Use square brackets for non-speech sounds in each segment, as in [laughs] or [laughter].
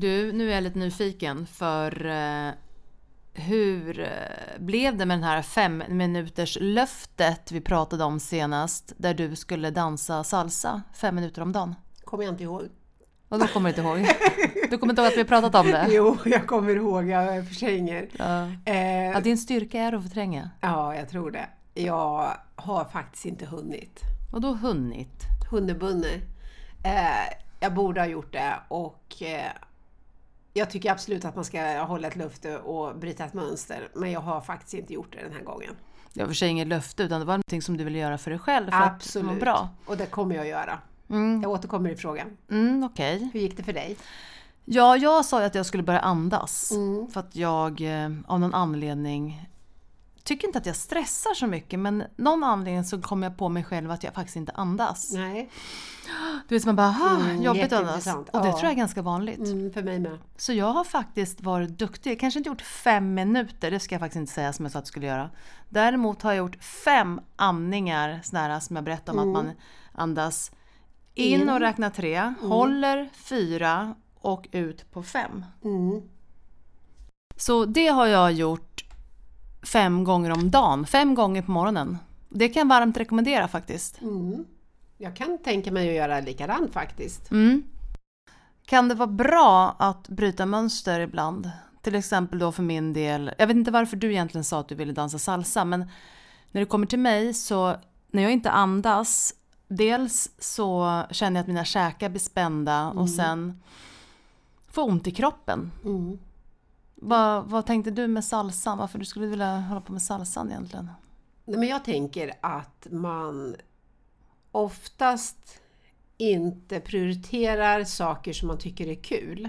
Du, nu är jag lite nyfiken för eh, hur eh, blev det med den här fem minuters löftet vi pratade om senast där du skulle dansa salsa fem minuter om dagen? Kommer jag inte ihåg. Och då kommer du inte ihåg? Du kommer inte ihåg att vi pratat om det? [laughs] Jo, jag kommer ihåg. Jag förtränger. Ja. Eh, Ja, din styrka är att förtränga. ja, jag tror det. Jag har faktiskt inte hunnit. Och då hunnit. Hunnebunne. Eh, jag borde ha gjort det och eh, jag tycker absolut att man ska hålla ett löfte och bryta ett mönster. Men jag har faktiskt inte gjort det den här gången. Det var för sig inget löfte utan det var någonting som du ville göra för dig själv för att må Absolut. bra. Och det kommer jag göra. Mm, Jag återkommer i frågan. mm, Okej. Hur gick det för dig? Ja, jag sa ju att jag skulle börja andas. Mm. För att jag eh, av någon anledning tycker inte att jag stressar så mycket men någon anledning så kom jag på mig själv att jag faktiskt inte andas. Nej, Du vet man bara, Mm, jobbigt att andas. Och det Ja. tror jag är ganska vanligt. mm, för mig med. Så jag har faktiskt varit duktig. Kanske inte gjort fem minuter, det ska jag faktiskt inte säga som jag sa att jag skulle göra. Däremot har jag gjort fem andningar, här som jag berättade om att man andas in Mm. Och räknar tre, håller fyra och ut på fem. Mm. Så det har jag gjort fem gånger om dagen, fem gånger på morgonen. Det kan jag varmt rekommendera faktiskt. Mm. Jag kan tänka mig att göra likadant faktiskt. Mm. Kan det vara bra att bryta mönster ibland? Till exempel då för min del, jag vet inte varför du egentligen sa att du ville dansa salsa, men när det kommer till mig så när jag inte andas, dels så känner jag att mina käkar blir spända och sen får ont i kroppen. Mm. Vad, vad tänkte du med salsan? Varför du skulle vilja hålla på med salsan egentligen? Nej, men jag tänker att man oftast inte prioriterar saker som man tycker är kul.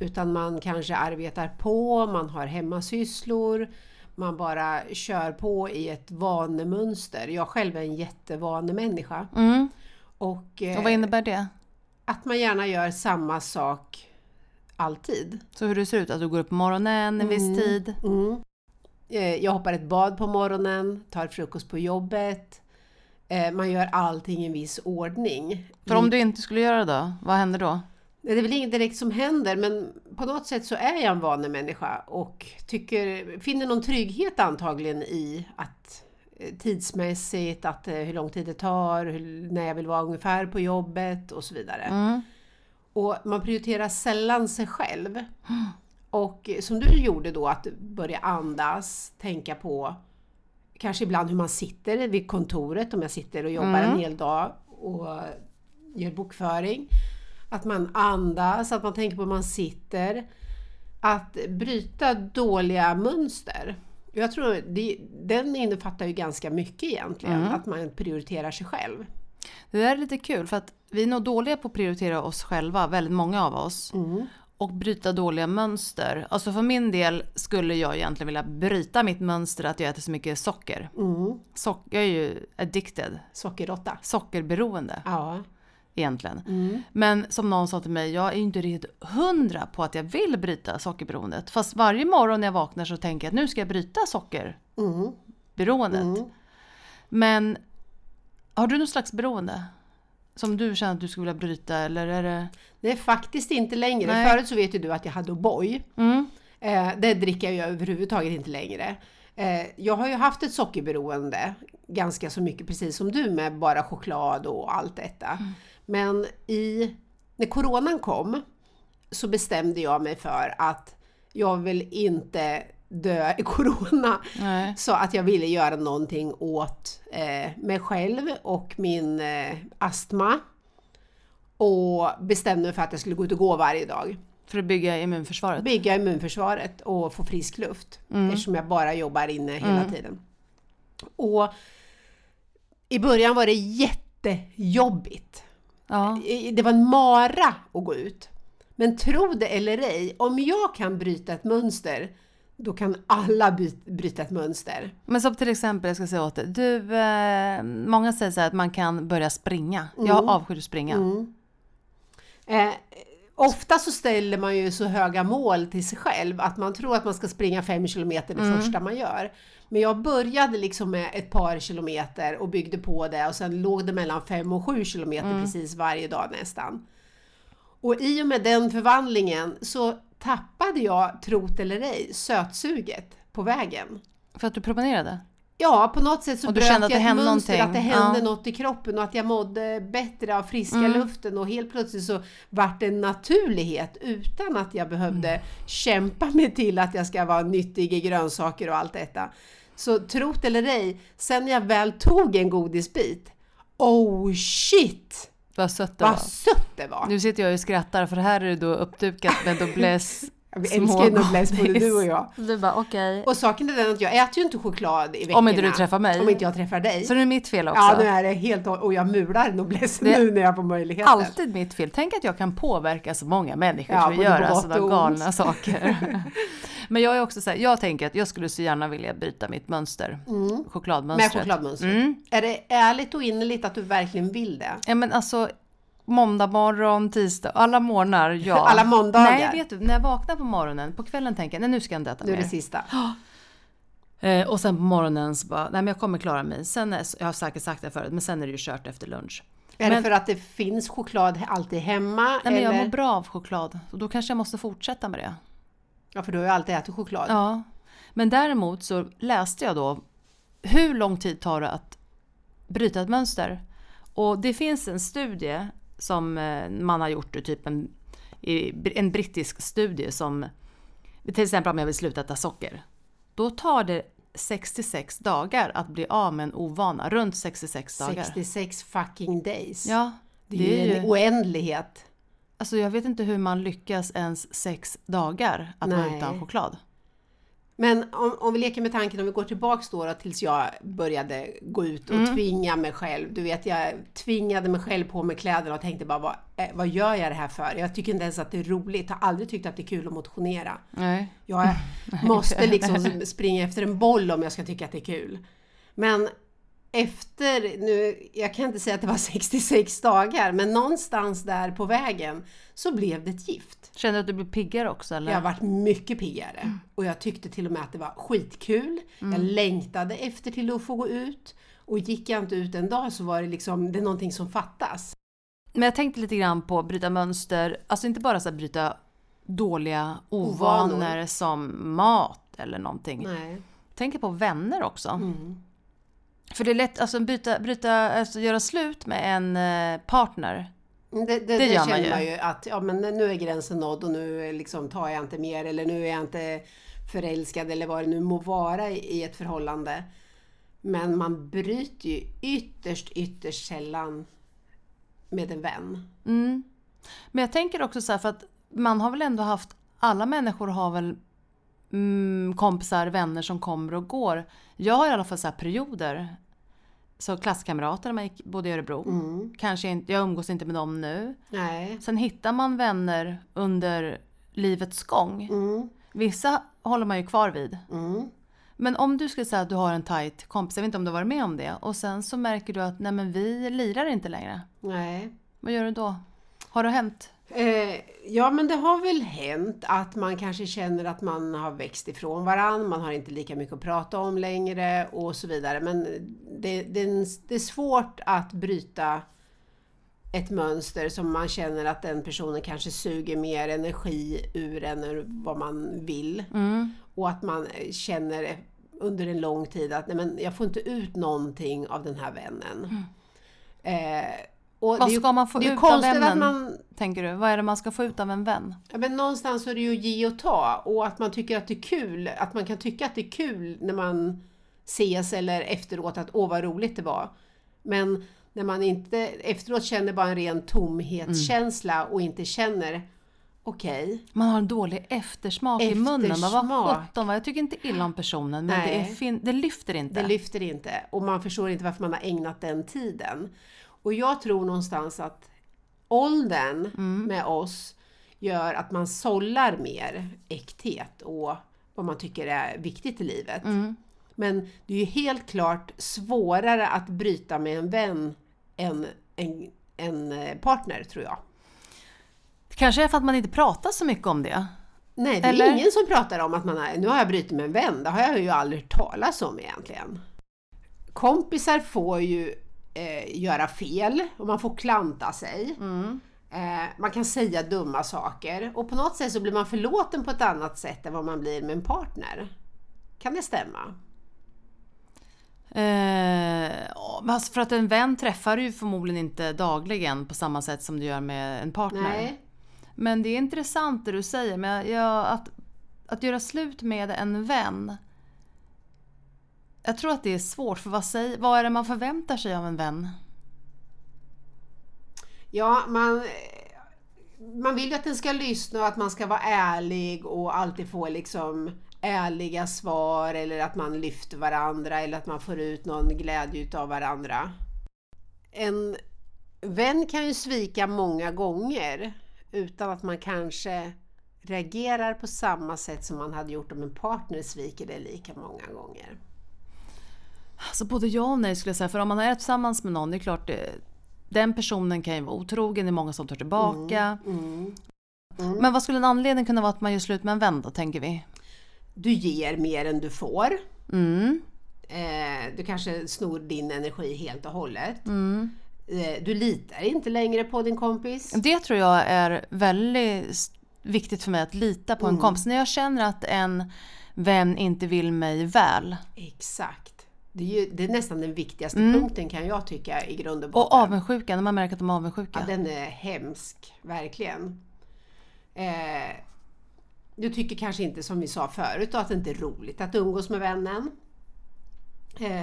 Utan man kanske arbetar på, man har hemmasysslor, man bara kör på i ett vanemönster. Jag själv är en jättevanemänniska. Mm. Och, eh, Och vad innebär det? att man gärna gör samma sak alltid. Så hur det ser ut, att du går upp på morgonen en viss tid? Mm. Eh, Jag hoppar ett bad på morgonen, tar frukost på jobbet. Eh, Man gör allting i en viss ordning. För om du inte skulle göra det då, vad händer då? Det är väl inget direkt som händer men på något sätt så är jag en vanemänniska och tycker, finner någon trygghet antagligen i att eh, tidsmässigt, att hur lång tid det tar, hur, när jag vill vara ungefär på jobbet och så vidare. Mm. Och man prioriterar sällan sig själv. Och som du gjorde då, att börja andas, tänka på kanske ibland hur man sitter vid kontoret, om jag sitter och jobbar Mm. en hel dag och gör bokföring. Att man andas, att man tänker på hur man sitter. Att bryta dåliga mönster. Jag tror det, den innefattar ju ganska mycket egentligen, Mm. att man prioriterar sig själv. Det där är lite kul för att vi är nog dåliga på att prioritera oss själva, väldigt många av oss. Mm. Och bryta dåliga mönster. Alltså för min del skulle jag egentligen vilja bryta mitt mönster att jag äter så mycket socker. Mm. Socker jag är ju addicted, Sockerråtta. sockerberoende Ja. egentligen. Mm. Men som någon sa till mig, jag är ju inte riktigt hundra på att jag vill bryta sockerberoendet. Fast varje morgon när jag vaknar så tänker jag att nu ska jag bryta sockerberoendet. Mm. Mm. Men har du någon slags beroende? Som du känner att du skulle vilja bryta eller är det... Det är faktiskt inte längre. Nej. Förut så vet ju du att jag hade O'boy. Mm. Eh, det dricker jag ju överhuvudtaget inte längre. Eh, jag har ju haft ett sockerberoende ganska så mycket, precis som du med bara choklad och allt detta. Mm. Men i, när coronan kom så bestämde jag mig för att jag vill inte dö i corona. Nej. Så att jag ville göra någonting åt eh, mig själv och min eh, astma. Och bestämde mig för att jag skulle gå ut och gå varje dag. För att bygga immunförsvaret? Bygga immunförsvaret och få frisk luft. Eftersom jag bara jobbar inne hela tiden. Och i början var det jättejobbigt. Ja. Det var en mara att gå ut. Men tro det eller ej, om jag kan bryta ett mönster, då kan alla by- bryta ett mönster. Men som till exempel, jag ska säga åt dig. Du, eh, många säger så här att man kan börja springa. Jag avskyr att springa. Mm. Eh, ofta så ställer man ju så höga mål till sig själv att man tror att man ska springa fem kilometer det första man gör. Men jag började liksom med ett par kilometer och byggde på det och sen låg det mellan fem och sju kilometer precis varje dag nästan. Och i och med den förvandlingen så tappade jag, trot eller ej, sötsuget på vägen. För att du promenerade? Ja, på något sätt så Och bröt jag ett mönster, någonting. att det hände Ja. något i kroppen och att jag mådde bättre av friska Mm. luften och helt plötsligt så vart det en naturlighet utan att jag behövde Mm. kämpa mig till att jag ska vara nyttig i grönsaker och allt detta. Så trot eller ej, sen jag väl tog en godisbit, oh shit! Vad sött det Vad var. sött det var! Nu sitter jag och skrattar för här är det då uppdukat med Dobless Vi älskar ju Noblesse, både du och jag. Du bara okej. Och saken är den att jag äter ju inte choklad i veckorna. Om inte du träffar mig. Om inte jag träffar dig. Så det är mitt fel också. Ja, nu är det helt och jag mular Noblesse Det- nu när jag får möjligheten. Alltid mitt fel. Tänk att jag kan påverka så många människor Ja, till att göra sådana galna saker. [laughs] Men jag är också så här, jag tänker att jag skulle så gärna vilja bryta mitt mönster. Mm. Med Chokladmönstret. chokladmönstret. Mm. Är det ärligt och innerligt att du verkligen vill det? Ja men alltså måndag morgon, tisdag, alla morgnar, [laughs] ja. Alla måndagar? Nej vet du, när jag vaknar på morgonen, på kvällen tänker jag nej nu ska jag inte äta Nu är mer. det sista. [gasps] Eh, och sen på morgonen så bara, nej men jag kommer klara mig. Sen är, jag har säkert sagt det förut, men sen är det ju kört efter lunch. Är Men- det för att det finns choklad alltid hemma? Nej men jag eller? mår bra av choklad, och då kanske jag måste fortsätta med det. Ja, för du har ju alltid ätit choklad. Ja. Men däremot så läste jag då, hur lång tid tar det att bryta ett mönster? Och det finns en studie som eh, man har gjort, typ en, en brittisk studie som, till exempel om jag vill sluta äta socker. Då tar det 66 dagar att bli av med en ovana, runt 66 dagar. 66 fucking days. Ja, det är ju en oändlighet. Alltså jag vet inte hur man lyckas ens sex dagar att vara Nej. utan choklad. Men om, om vi leker med tanken, om vi går tillbaks då, då tills jag började gå ut och Mm. tvinga mig själv. Du vet, jag tvingade mig själv på mig kläderna och tänkte bara, vad, eh, vad gör jag det här för? Jag tycker inte ens att det är roligt. Jag har aldrig tyckt att det är kul att motionera. Nej. Jag [laughs] måste liksom springa efter en boll om jag ska tycka att det är kul. Men efter, nu, jag kan inte säga att det var [laughs] 66 dagar, men någonstans där på vägen så blev det ett gift. Känner du att du blir piggare också eller? Jag har varit mycket piggare och jag tyckte till och med att det var skitkul. Jag längtade efter till att få gå ut och gick jag inte ut en dag så var det liksom, det är någonting som fattas. Men jag tänkte lite grann på bryta mönster, alltså inte bara så här bryta dåliga ovanor, Ovanor. som mat eller någonting. Nej. Tänker på vänner också. Mm. För det är lätt, alltså bryta, bryta alltså göra slut med en eh, partner. Det, det, det, gör man känner ju. man ju att ja, men nu är gränsen nådd och nu liksom tar jag inte mer eller nu är jag inte förälskad eller vad det nu må vara i i ett förhållande. Men man bryter ju ytterst, ytterst sällan med en vän. Mm. Men jag tänker också så här, för att man har väl ändå haft, alla människor har väl mm, kompisar, vänner som kommer och går. Jag har i alla fall så här perioder. Så klasskamrater man gick, bodde i Örebro. Mm. Kanske inte, jag umgås inte med dem nu. Nej. Sen hittar man vänner under livets gång. Mm. Vissa håller man ju kvar vid. Mm. Men om du skulle säga att du har en tight kompis, jag vet inte om du har varit med om det, och sen så märker du att nej men vi lirar inte längre. Nej. Vad gör du då? Har det hänt? Eh, ja, men det har väl hänt att man kanske känner att man har växt ifrån varann, man har inte lika mycket att prata om längre och så vidare. Men det, det, det är svårt att bryta ett mönster som man känner att den personen kanske suger mer energi ur än vad man vill. Mm. Och att man känner under en lång tid att nej, men jag får inte ut någonting av den här vännen. Eh, och Mm. Vad det ska man få ut av vännen? man Tänker du? Vad är det man ska få ut av en vän? Ja, men någonstans är det ju att ge och ta och att man tycker att det är kul, att man kan tycka att det är kul när man ses eller efteråt att åh vad roligt det var. Men när man inte efteråt känner bara en ren tomhetskänsla och inte känner okej, Man har en dålig eftersmak, i munnen. Man var Eftersmak. 17 va? Jag tycker inte illa om personen, men det, fin- det lyfter inte. det lyfter inte och man förstår inte varför man har ägnat den tiden. Och jag tror någonstans att åldern Mm. med oss gör att man sållar mer äkthet och vad man tycker är viktigt i livet. Mm. Men det är ju helt klart svårare att bryta med en vän än en, en partner tror jag. Kanske är för att man inte pratar så mycket om det. Nej, det är Eller? ingen som pratar om att man har, nu har jag brutit med en vän. Det har jag ju aldrig hört talas om egentligen. Kompisar får ju eh, göra fel och man får klanta sig. Mm. Eh, man kan säga dumma saker och på något sätt så blir man förlåten på ett annat sätt än vad man blir med en partner. Kan det stämma? Eh, alltså för att en vän träffar du ju förmodligen inte dagligen på samma sätt som du gör med en partner. Nej. Men det är intressant det du säger. Men jag, att, att göra slut med en vän. Jag tror att det är svårt. För vad, säger, vad är det man förväntar sig av en vän? Ja, man, man vill ju att den ska lyssna och att man ska vara ärlig och alltid få liksom ärliga svar eller att man lyfter varandra eller att man får ut någon glädje utav varandra. En vän kan ju svika många gånger utan att man kanske reagerar på samma sätt som man hade gjort om en partner sviker det lika många gånger. Alltså både ja och nej skulle jag säga. För om man är tillsammans med någon, det är klart det, den personen kan ju vara otrogen, det är många som tar tillbaka. Mm, mm, mm. Men vad skulle en anledning kunna vara att man gör slut med en vän då, tänker vi? Du ger mer än du får. Mm. Eh, du kanske snor din energi helt och hållet. Mm. Eh, du litar inte längre på din kompis. Det tror jag är väldigt viktigt för mig att lita på en Mm. kompis. När jag känner att en vän inte vill mig väl. Exakt. Det är, ju, det är nästan den viktigaste Mm. punkten kan jag tycka i grund och Och botten. avundsjuka, när man märker att de är avundsjuka. Ja, den är hemsk, verkligen. Eh, du tycker kanske inte, som vi sa förut, då, att det inte är roligt att umgås med vännen. Eh,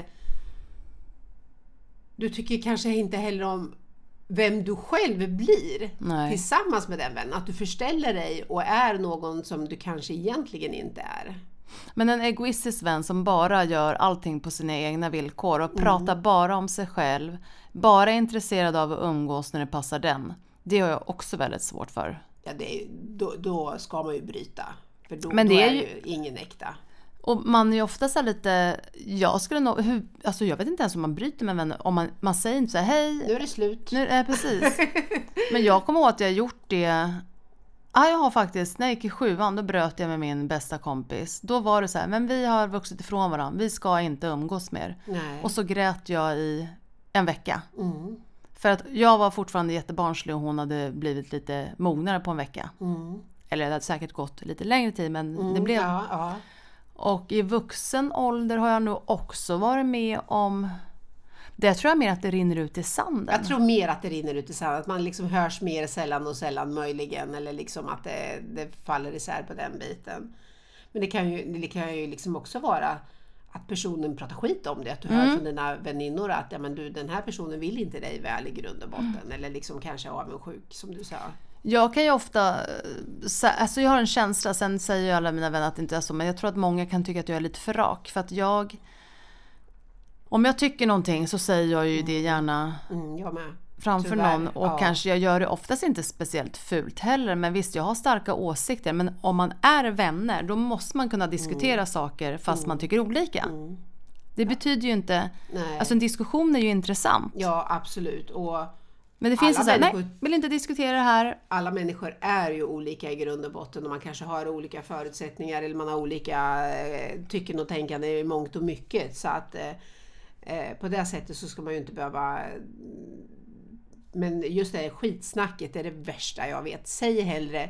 du tycker kanske inte heller om vem du själv blir Nej. tillsammans med den vännen. Att du förställer dig och är någon som du kanske egentligen inte är. Men en egoistisk vän som bara gör allting på sina egna villkor och Mm. pratar bara om sig själv. Bara är intresserad av att umgås när det passar den. Det har jag också väldigt svårt för. Ja, är, då, då ska man ju bryta. För då, Men då det är är ju- ju ingen äkta. Och man är ju ofta lite, jag skulle nog, hur, alltså jag vet inte ens om man bryter med vänner, om man, man säger inte så här, hej, Nu är det slut. nu, äh, precis. [laughs] Men jag kommer ihåg att jag gjort det, ja jag har faktiskt, när jag gick i sjuan då bröt jag med min bästa kompis. Då var det så här, men vi har vuxit ifrån varandra, vi ska inte umgås mer. Nej. Och så grät jag i en vecka. Mm, För att jag var fortfarande jättebarnslig och hon hade blivit lite mognare på en vecka. mm, Eller det hade säkert gått lite längre tid men det mm, blev. Ja, ja. Och i vuxen ålder har jag nog också varit med om det tror jag mer att det rinner ut i sanden. Jag tror mer att det rinner ut i sanden, att man liksom hörs mer sällan och sällan möjligen eller liksom att det, det faller isär på den biten. Men det kan ju, det kan ju liksom också vara att personen pratar skit om det, att du hör Mm. från dina väninnor att ja, men du, den här personen vill inte dig väl i grund och botten Mm. eller liksom kanske är avundsjuk som du sa. Jag kan ju ofta, eh, alltså jag har en känsla, sen säger ju alla mina vänner att det inte är så, men jag tror att många kan tycka att jag är lite för rak. För att jag, om jag tycker någonting så säger jag ju det gärna Mm, jag med. framför Tyvärr, någon och ja. kanske jag gör det oftast inte speciellt fult heller men visst jag har starka åsikter men om man är vänner då måste man kunna diskutera saker fast man tycker olika. Mm. Det betyder ju inte, Nej. alltså en diskussion är ju intressant. Ja, absolut. Och Men det finns alla ju såhär, nej, vill inte diskutera det här. alla människor är ju olika i grund och botten och man kanske har olika förutsättningar eller man har olika eh, tycken och tänkande i mångt och mycket. Så att eh, eh, på det sättet så ska man ju inte behöva men just det här skitsnacket är det värsta jag vet. Säg hellre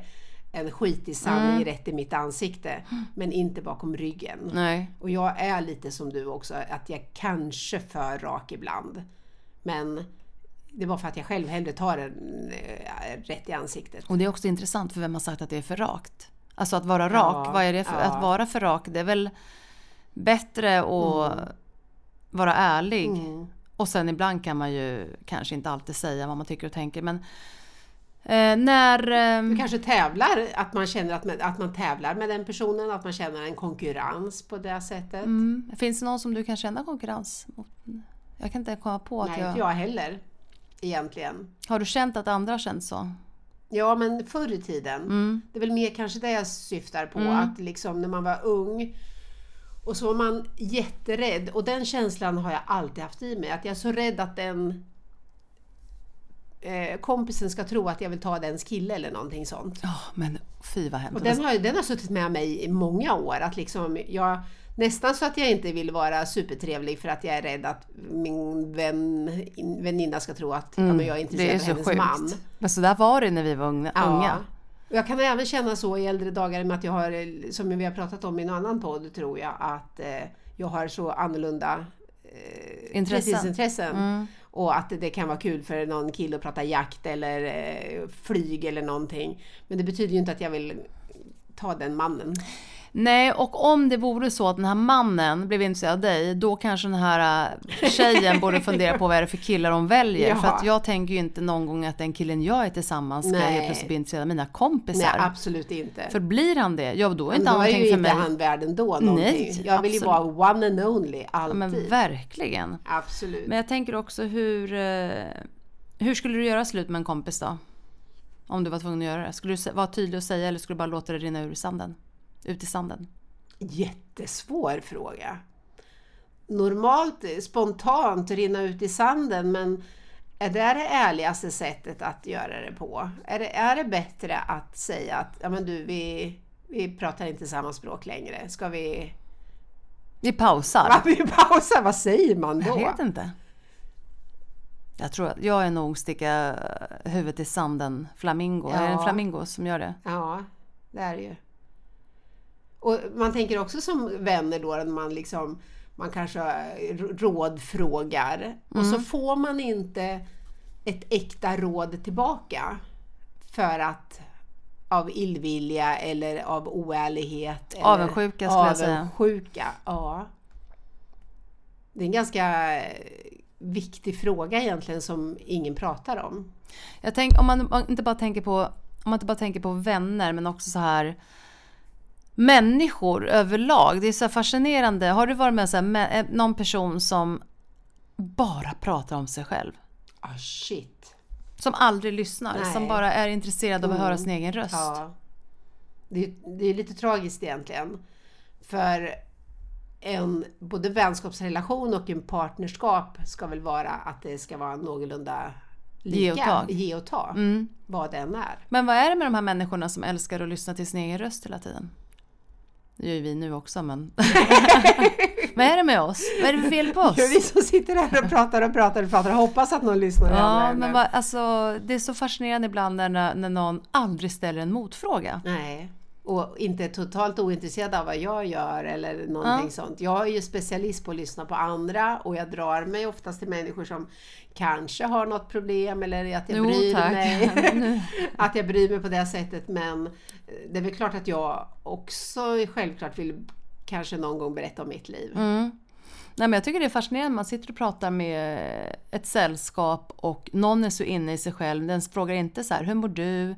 en skitig sanning Mm. rätt i mitt ansikte men inte bakom ryggen. Nej. Och jag är lite som du också, att jag kanske för rak ibland. Men det var för att jag själv hellre tar en eh, rätt i ansiktet. Och det är också intressant för vem har sagt att det är för rakt? Alltså att vara rak, Ja, vad är det för, ja. att vara för rak? Det är väl bättre att vara ärlig. Mm. Och sen ibland kan man ju kanske inte alltid säga vad man tycker och tänker men eh, när... Du Eh, kanske tävlar, att man känner att man, att man tävlar med den personen, att man känner en konkurrens på det sättet. mm, finns det någon som du kan känna konkurrens mot? Jag kan inte komma på att Nej, jag... inte jag heller. Egentligen. Har du känt att andra har känt så? Ja, men förr i tiden. Mm. Det är väl mer kanske det jag syftar på. Mm. Att liksom när man var ung och så var man jätterädd. Och den känslan har jag alltid haft i mig. Att jag är så rädd att den eh, kompisen ska tro att jag vill ta dens kille eller någonting sånt. Ja, men fy vad hemskt. Och den har, den har suttit med mig i många år. Att liksom jag, nästan så att jag inte vill vara supertrevlig för att jag är rädd att min vän, väninna ska tro att ja, men jag är intresserad Mm. det är av så hennes sjukt. man. Men så där var det när vi var unga. unga. Och jag kan även känna så i äldre dagar med att jag har, som vi har pratat om i någon annan podd tror jag, att eh, jag har så annorlunda eh, Intressen. fritidsintressen. Mm. Och att det kan vara kul för någon kille att prata jakt eller eh, flyg eller någonting. Men det betyder ju inte att jag vill ta den mannen. Nej, och om det vore så att den här mannen blev intresserad av dig, då kanske den här äh, tjejen borde fundera på vad är det för killar hon väljer. [laughs] Jaha. För att jag tänker ju inte någon gång att den killen jag är tillsammans ska Nej. helt plötsligt bli intresserad av mina Nej, kompisar. absolut inte. för blir han det, ja då är Men inte då är någonting ju för inte mig. han värd ändå någonting. Nej, jag vill ju absolut. vara one and only, Ja, alltid. men verkligen. absolut. Men jag tänker också hur, eh, hur skulle du göra slut med en kompis då? Om du var tvungen att göra det. Skulle du vara tydlig och säga eller skulle du bara låta det rinna ur i sanden? Ut i sanden? Jättesvår fråga. Normalt, spontant, rinna ut i sanden, men är det det ärligaste sättet att göra det på? Är det, är det bättre att säga att ja, men du, vi, vi pratar inte samma språk längre. Ska vi... Vi pausar. Va, vi pausar, vad säger man då? Jag vet inte. Jag tror att jag är nog sticka huvudet i sanden flamingo. Ja. Är det en flamingo som gör det? Ja, det är det ju. Och man tänker också som vänner då, när man liksom man kanske rådfrågar och så får man inte ett äkta råd tillbaka för att av illvilja eller av oärlighet. Eller Avundsjuka skulle jag säga. Avundsjuka, ja. Det är en ganska viktig fråga egentligen som ingen pratar om. Jag tänk, om, man, om man inte bara tänker på om man inte bara tänker på vänner men också så här människor överlag. Det är så fascinerande. Har du varit med så här, med, eh, någon person som bara pratar om sig själv? Ah shit. Som aldrig lyssnar, Nej. som bara är intresserad av att höra sin egen röst. Ja. Det, är- det är lite tragiskt egentligen. För en både vänskapsrelation och en partnerskap ska väl vara att det ska vara någorlunda lika. Ge och ta. Ge och ta. Mm. Vad den är. Men vad är det med de här människorna som älskar att lyssna till sin egen röst hela tiden? Det gör ju vi nu också men... [laughs] vad är det med oss? Vad är det för fel på oss? Ja, vi som sitter här och pratar och pratar och pratar och hoppas att någon lyssnar. Ja, men vad, alltså, det är så fascinerande ibland när, när någon aldrig ställer en motfråga. Nej. Och inte totalt ointresserad av vad jag gör eller någonting Ja. sånt. Jag är ju specialist på att lyssna på andra och jag drar mig oftast till människor som kanske har något problem eller att jag Jo, bryr tack. mig. [laughs] [laughs] att jag bryr mig på det sättet. Men det är väl klart att jag också självklart vill kanske någon gång berätta om mitt liv. Mm. Nej, men jag tycker det är fascinerande. Man sitter och pratar med ett sällskap och någon är så inne i sig själv. Den frågar inte så här, hur mår du?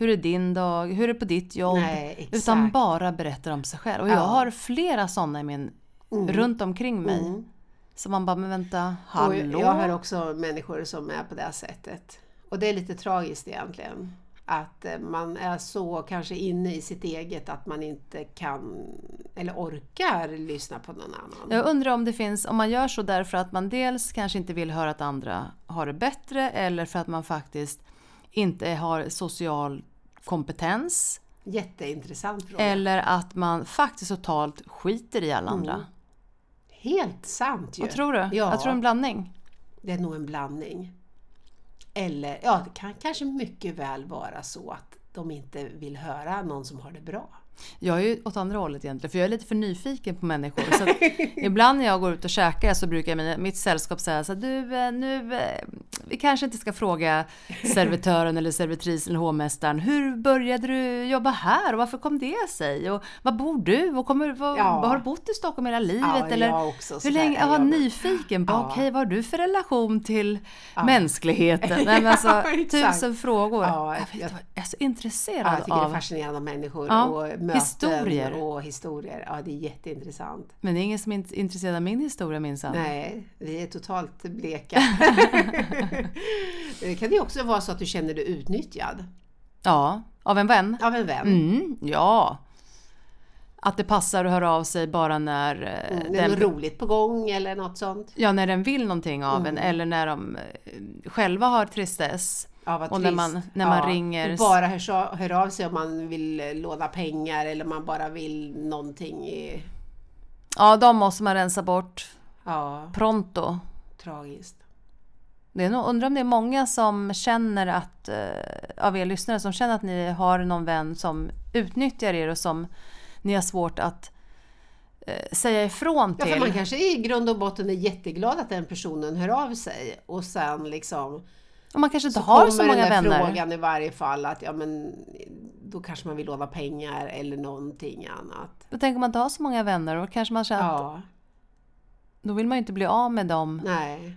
Hur är din dag? Hur är det på ditt jobb? Nej. Utan bara berättar om sig själv. Och Ja. jag har flera sådana i min, runt omkring mig. Så man bara, men vänta, hallå? Och jag har också människor som är på det sättet. Och det är lite tragiskt egentligen. Att eh, man är så kanske inne i sitt eget att man inte kan eller orkar lyssna på någon annan. Jag undrar om det finns, om man gör så därför att man dels kanske inte vill höra att andra har det bättre eller för att man faktiskt inte har social kompetens. Jätteintressant fråga. Eller att man faktiskt totalt skiter i alla andra. Helt sant ju. Vad tror du? Ja, Jag tror en blandning. det är nog en blandning. Eller, ja det kan kanske mycket väl vara så att de inte vill höra någon som har det bra. Jag är ju åt andra hållet egentligen, för jag är lite för nyfiken på människor. Så [laughs] ibland när jag går ut och käkar så brukar mina- mitt sällskap säga så här, du eh, nu, eh, vi kanske inte ska fråga servitören eller servitrisen eller hovmästaren, hur började du jobba här och varför kom det sig? Och var bor du? Och kommer, vad, Ja. Har du bott i Stockholm hela livet? Ja, eller också, hur länge? Jag var nyfiken på, Ja. okej vad har du för relation till mänskligheten? [laughs] Nej, men alltså, Ja, tusen frågor. Ja, jag, jag- jag är så intresserad Ja, jag tycker det är av fascinerande av människor Ja, och möten historier. och historier. Ja, det är jätteintressant. Men det är ingen som är int- intresserad av min historia minsann. Nej, vi är totalt bleka. [laughs] det kan ju också vara så att du känner dig utnyttjad Ja, av en vän? av en vän. Mm, ja. Att det passar att höra av sig bara när, eh, Mm, det är något roligt på gång eller något sånt. ja, när den vill någonting av Mm. en eller när de eh, själva har tristess. Ja, vad Och när trist. man- när man ja, ringer- och Bara hör, hör av sig om man vill eh, låna pengar eller man bara vill någonting. I, Ja, de måste man rensa bort ja, pronto. tragiskt. Det är nog, undrar om det är många som känner att, eh, av er lyssnare, som känner att ni har någon vän som utnyttjar er och som ni har svårt att eh, säga ifrån Ja, till. för man kanske i grund och botten är jätteglad att den personen hör av sig och sen liksom och man kanske inte så har kommer så många den där vänner. frågan i varje fall att ja men då kanske man vill låna pengar eller någonting annat. Då tänker man inte ha så många vänner och kanske man känner att Ja, då vill man ju inte bli av med dem. nej.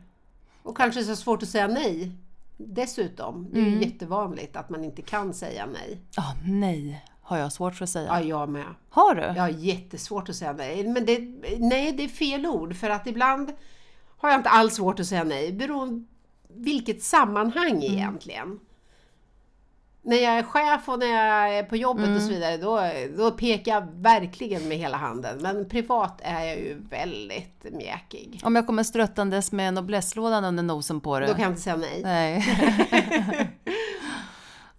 Och kanske så svårt att säga nej. Dessutom, det är Mm. ju jättevanligt att man inte kan säga nej. Ja, nej, har jag svårt för att säga. Ja, jag med. Har du? Jag har jättesvårt att säga nej. Men det, nej, det är fel ord för att ibland har jag inte alls svårt att säga nej. Beroende vilket sammanhang Mm. egentligen. När jag är chef och när jag är på jobbet Mm. och så vidare, då, då pekar jag verkligen med hela handen. Men privat är jag ju väldigt mjäkig. Om jag kommer struttandes med noblesslådan under nosen på dig? Då kan jag inte säga nej. Nej. [laughs]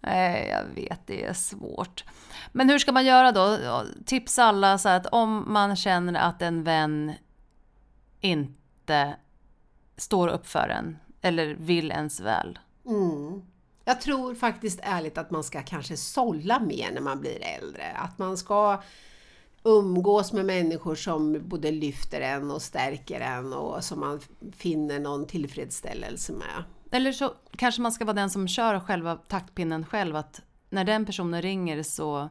Nej, jag vet, det är svårt. Men hur ska man göra då? Tipsa alla så att om man känner att en vän inte står upp för en eller vill ens väl. Mm. Jag tror faktiskt ärligt att man ska kanske sålla mer när man blir äldre. Att man ska umgås med människor som både lyfter en och stärker en och som man finner någon tillfredsställelse med. Eller så kanske man ska vara den som kör själva taktpinnen själv. Att när den personen ringer så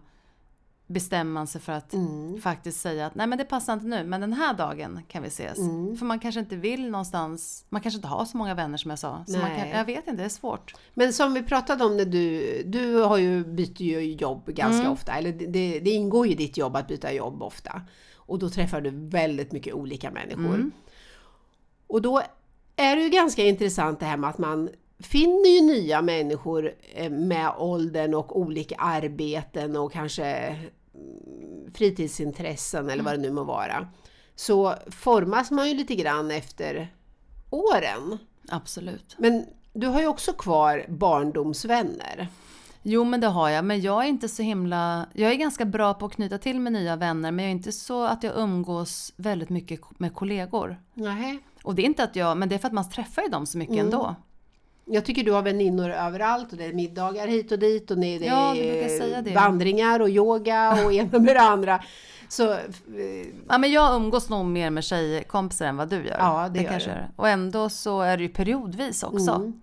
bestämmer man sig för att Mm. faktiskt säga att nej men det passar inte nu, men den här dagen kan vi ses. Mm. För man kanske inte vill någonstans, man kanske inte har så många vänner som jag sa. Så kan, jag vet inte, det är svårt. Men som vi pratade om när du, du har ju, byter ju jobb ganska Mm. ofta, eller det, det, ingår ju i ditt jobb att byta jobb ofta. Och då träffar du väldigt mycket olika människor. Mm. Och då är det ju ganska intressant det här med att man finner ju nya människor eh, med åldern och olika arbeten och kanske fritidsintressen eller vad det nu må vara. Så formas man ju lite grann efter åren. Absolut. Men du har ju också kvar barndomsvänner. Jo men det har jag, men jag är inte så himla... Jag är ganska bra på att knyta till med nya vänner, men jag är inte så att jag umgås väldigt mycket med kollegor. Nej. Och det är inte att jag, men det är för att man träffar ju dem så mycket Mm. ändå. Jag tycker du har väninnor överallt och det är middagar hit och dit och det är Ja, det. vandringar och yoga och ena med det andra. Så eh, Ja, men jag umgås nog mer med tjejkompisar än vad du gör. Ja, det gör kanske du. är. Och ändå så är det ju periodvis också. Mm.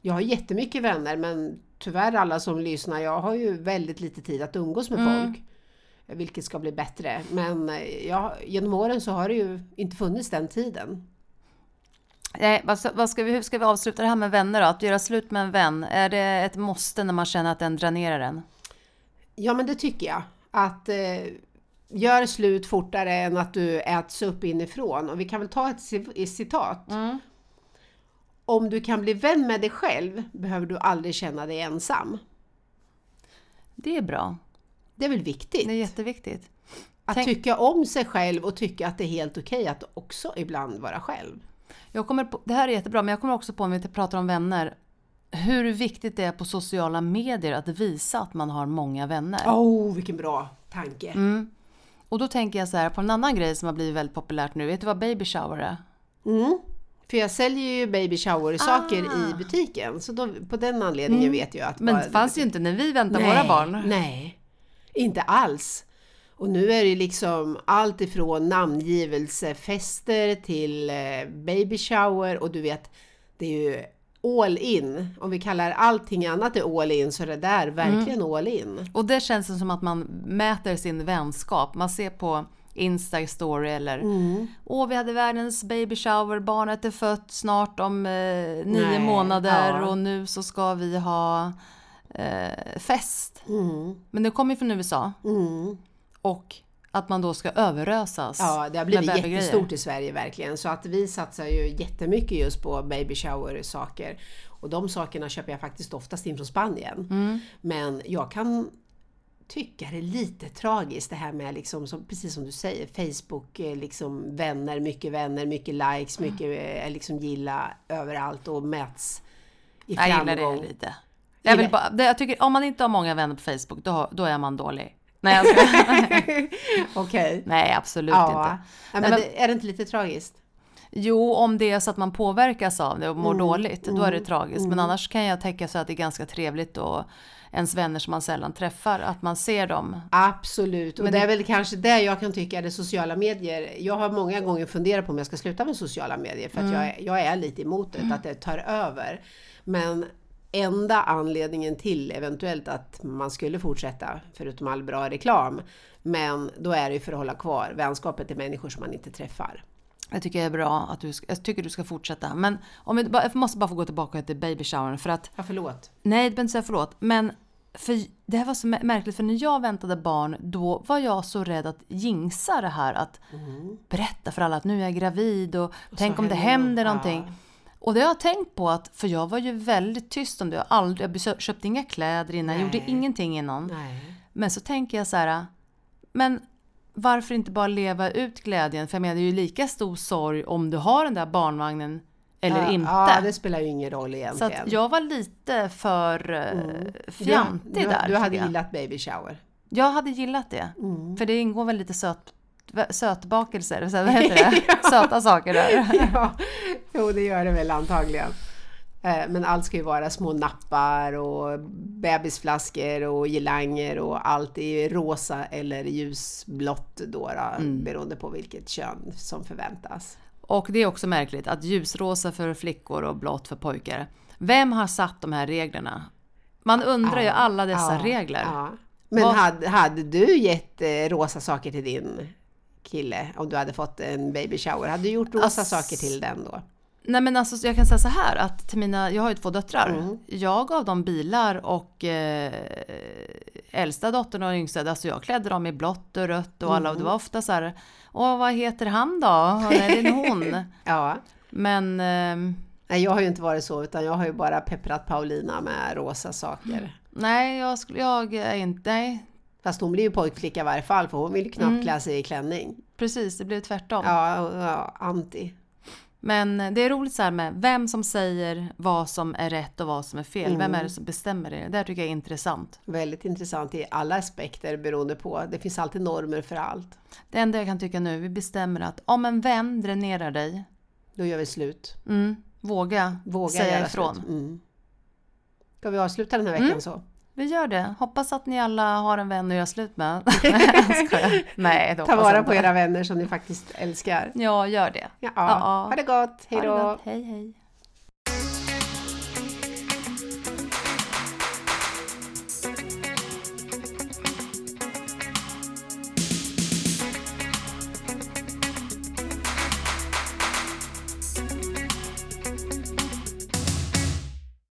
Jag har jättemycket vänner men tyvärr alla som lyssnar, jag har ju väldigt lite tid att umgås med Mm. folk. Vilket ska bli bättre. Men eh, jag, genom åren så har det ju inte funnits den tiden. Nej, vad, ska- vad ska vi, hur ska vi avsluta det här med vänner då? Att göra slut med en vän, är det ett måste när man känner att den dränerar en? Ja men det tycker jag. Att eh, gör slut fortare än att du äts upp inifrån. Och vi kan väl ta ett ci- citat. Om du kan bli vän med dig själv behöver du aldrig känna dig ensam. Det är bra. Det är väl viktigt? Det är jätteviktigt. Att Tänk- tycka om sig själv och tycka att det är helt okej att också ibland vara själv. Jag kommer på, det här är jättebra, men jag kommer också på, om vi pratar om vänner, hur viktigt det är på sociala medier att visa att man har många vänner. Oh, vilken bra tanke! Mm. Och då tänker jag så här på en annan grej som har blivit väldigt populärt nu. Vet du vad baby shower är? Mm. För jag säljer ju baby shower-saker Ah. i butiken, så då, på den anledningen vet jag att... Men det fanns ju inte när vi väntade nej, våra barn. Nej, inte alls. Och nu är det liksom allt ifrån namngivelsefester till eh, baby shower och du vet, det är ju all in. Om vi kallar allting annat är all in så är det där verkligen all in. Och det känns som att man mäter sin vänskap. Man ser på Insta story eller Mm. Åh, vi hade världens baby shower, barnet är fött snart om eh, nio Nej, månader ja. och nu så ska vi ha eh, fest. Mm. Men det kommer ju från USA. Mm. Och att man då ska överösas. Ja, det har blivit jättestort i Sverige verkligen. Så att vi satsar ju jättemycket just på baby shower saker. Och de sakerna köper jag faktiskt oftast in från Spanien. Mm. Men jag kan tycka det är lite tragiskt det här med, liksom, som, precis som du säger, Facebook, eh, liksom, vänner, mycket vänner, mycket likes, mycket eh, liksom, gilla överallt och mäts i Jag gillar framgång. det lite. Jag, vill bara, jag tycker, om man inte har många vänner på Facebook, då, då är man dålig. Nej, jag skojar. [laughs] Okej. Nej absolut Ja. inte. Ja, men men- är det inte lite tragiskt? Jo, om det är så att man påverkas av det och mår Mm, dåligt, då är det mm, tragiskt. Men mm. annars kan jag tänka så att det är ganska trevligt och ens vänner som man sällan träffar, att man ser dem. Absolut, och Men det det- är väl kanske det jag kan tycka är det sociala medier. Jag har många gånger funderat på om jag ska sluta med sociala medier för att jag, är- jag är lite emot det, att det tar över. Men enda anledningen till eventuellt att man skulle fortsätta, förutom all bra reklam, men då är det ju för att hålla kvar vänskapet till människor som man inte träffar. Jag tycker det är bra att du ska, jag tycker du ska fortsätta. Men om vi, jag måste bara få gå tillbaka till baby showern för att Ja, förlåt. Nej, du behöver inte säga förlåt. Men för det här var så mä- märkligt, för när jag väntade barn, då var jag så rädd att jinxa det här. Att berätta för alla att nu är jag gravid och, tänk om det händer någonting. Ja. Och det har jag tänkt på, att, för jag var ju väldigt tyst om det. Jag, aldrig, jag köpte inga kläder innan, jag gjorde ingenting innan. Nej. Men så tänker jag så här, men varför inte bara leva ut glädjen? För jag menar, det är ju lika stor sorg om du har den där barnvagnen eller ja, inte. Ja, det spelar ju ingen roll Så egentligen. att jag var lite för mm. fjantig du, du, där. Du hade gillat baby shower. Jag hade gillat det. Mm. För det ingår väl lite söt, sötbakelser, så här, vad heter [laughs] det? Söta saker där. [laughs] ja, jo det gör det väl antagligen. Eh, Men allt ska ju vara små nappar och bebisflaskor och girlanger och allt är ju rosa eller ljusblått då, då Mm. beroende på vilket kön som förväntas. Och det är också märkligt att ljusrosa för flickor och blått för pojkar. Vem har satt de här reglerna? Man undrar ju Ja, alla dessa ja, regler. Ja. Men Vad- hade, hade du gett eh, rosa saker till din kille om du hade fått en baby shower? Hade du gjort rosa Ass- saker till den då? Nej men alltså jag kan säga så här att till mina, jag har ju två döttrar. Mm. Jag gav dem bilar och eh, äldsta dottern och yngsta, alltså jag klädde dem i blått och rött och alla och Mm. det var ofta så här, åh vad heter han då? Det är hon. [laughs] Ja. Men ehm, Nej, jag har ju inte varit så utan jag har ju bara pepprat Paulina med rosa saker. nej jag, skulle, jag är inte, nej Fast hon blir ju pojkflicka i varje fall för hon vill ju knappt Mm. klä sig i klänning. precis det blev tvärtom. Ja, ja, anti. Men det är roligt så här med vem som säger vad som är rätt och vad som är fel. Vem Mm. är det som bestämmer det? Det här tycker jag är intressant. Väldigt intressant i alla aspekter beroende på. Det finns alltid normer för allt. Det enda jag kan tycka nu, vi bestämmer att om en vän dränerar dig, Då gör vi slut. mm, våga, Våga säga ifrån. Slut. Mm. Ska vi avsluta den här veckan Mm. så? Vi gör det. Hoppas att ni alla har en vän att göra slut med. [laughs] Nej, Ta vara på era vänner som ni faktiskt älskar. Ja, gör det. Ja, Ja. ha det gott, hej då! Hej, hej.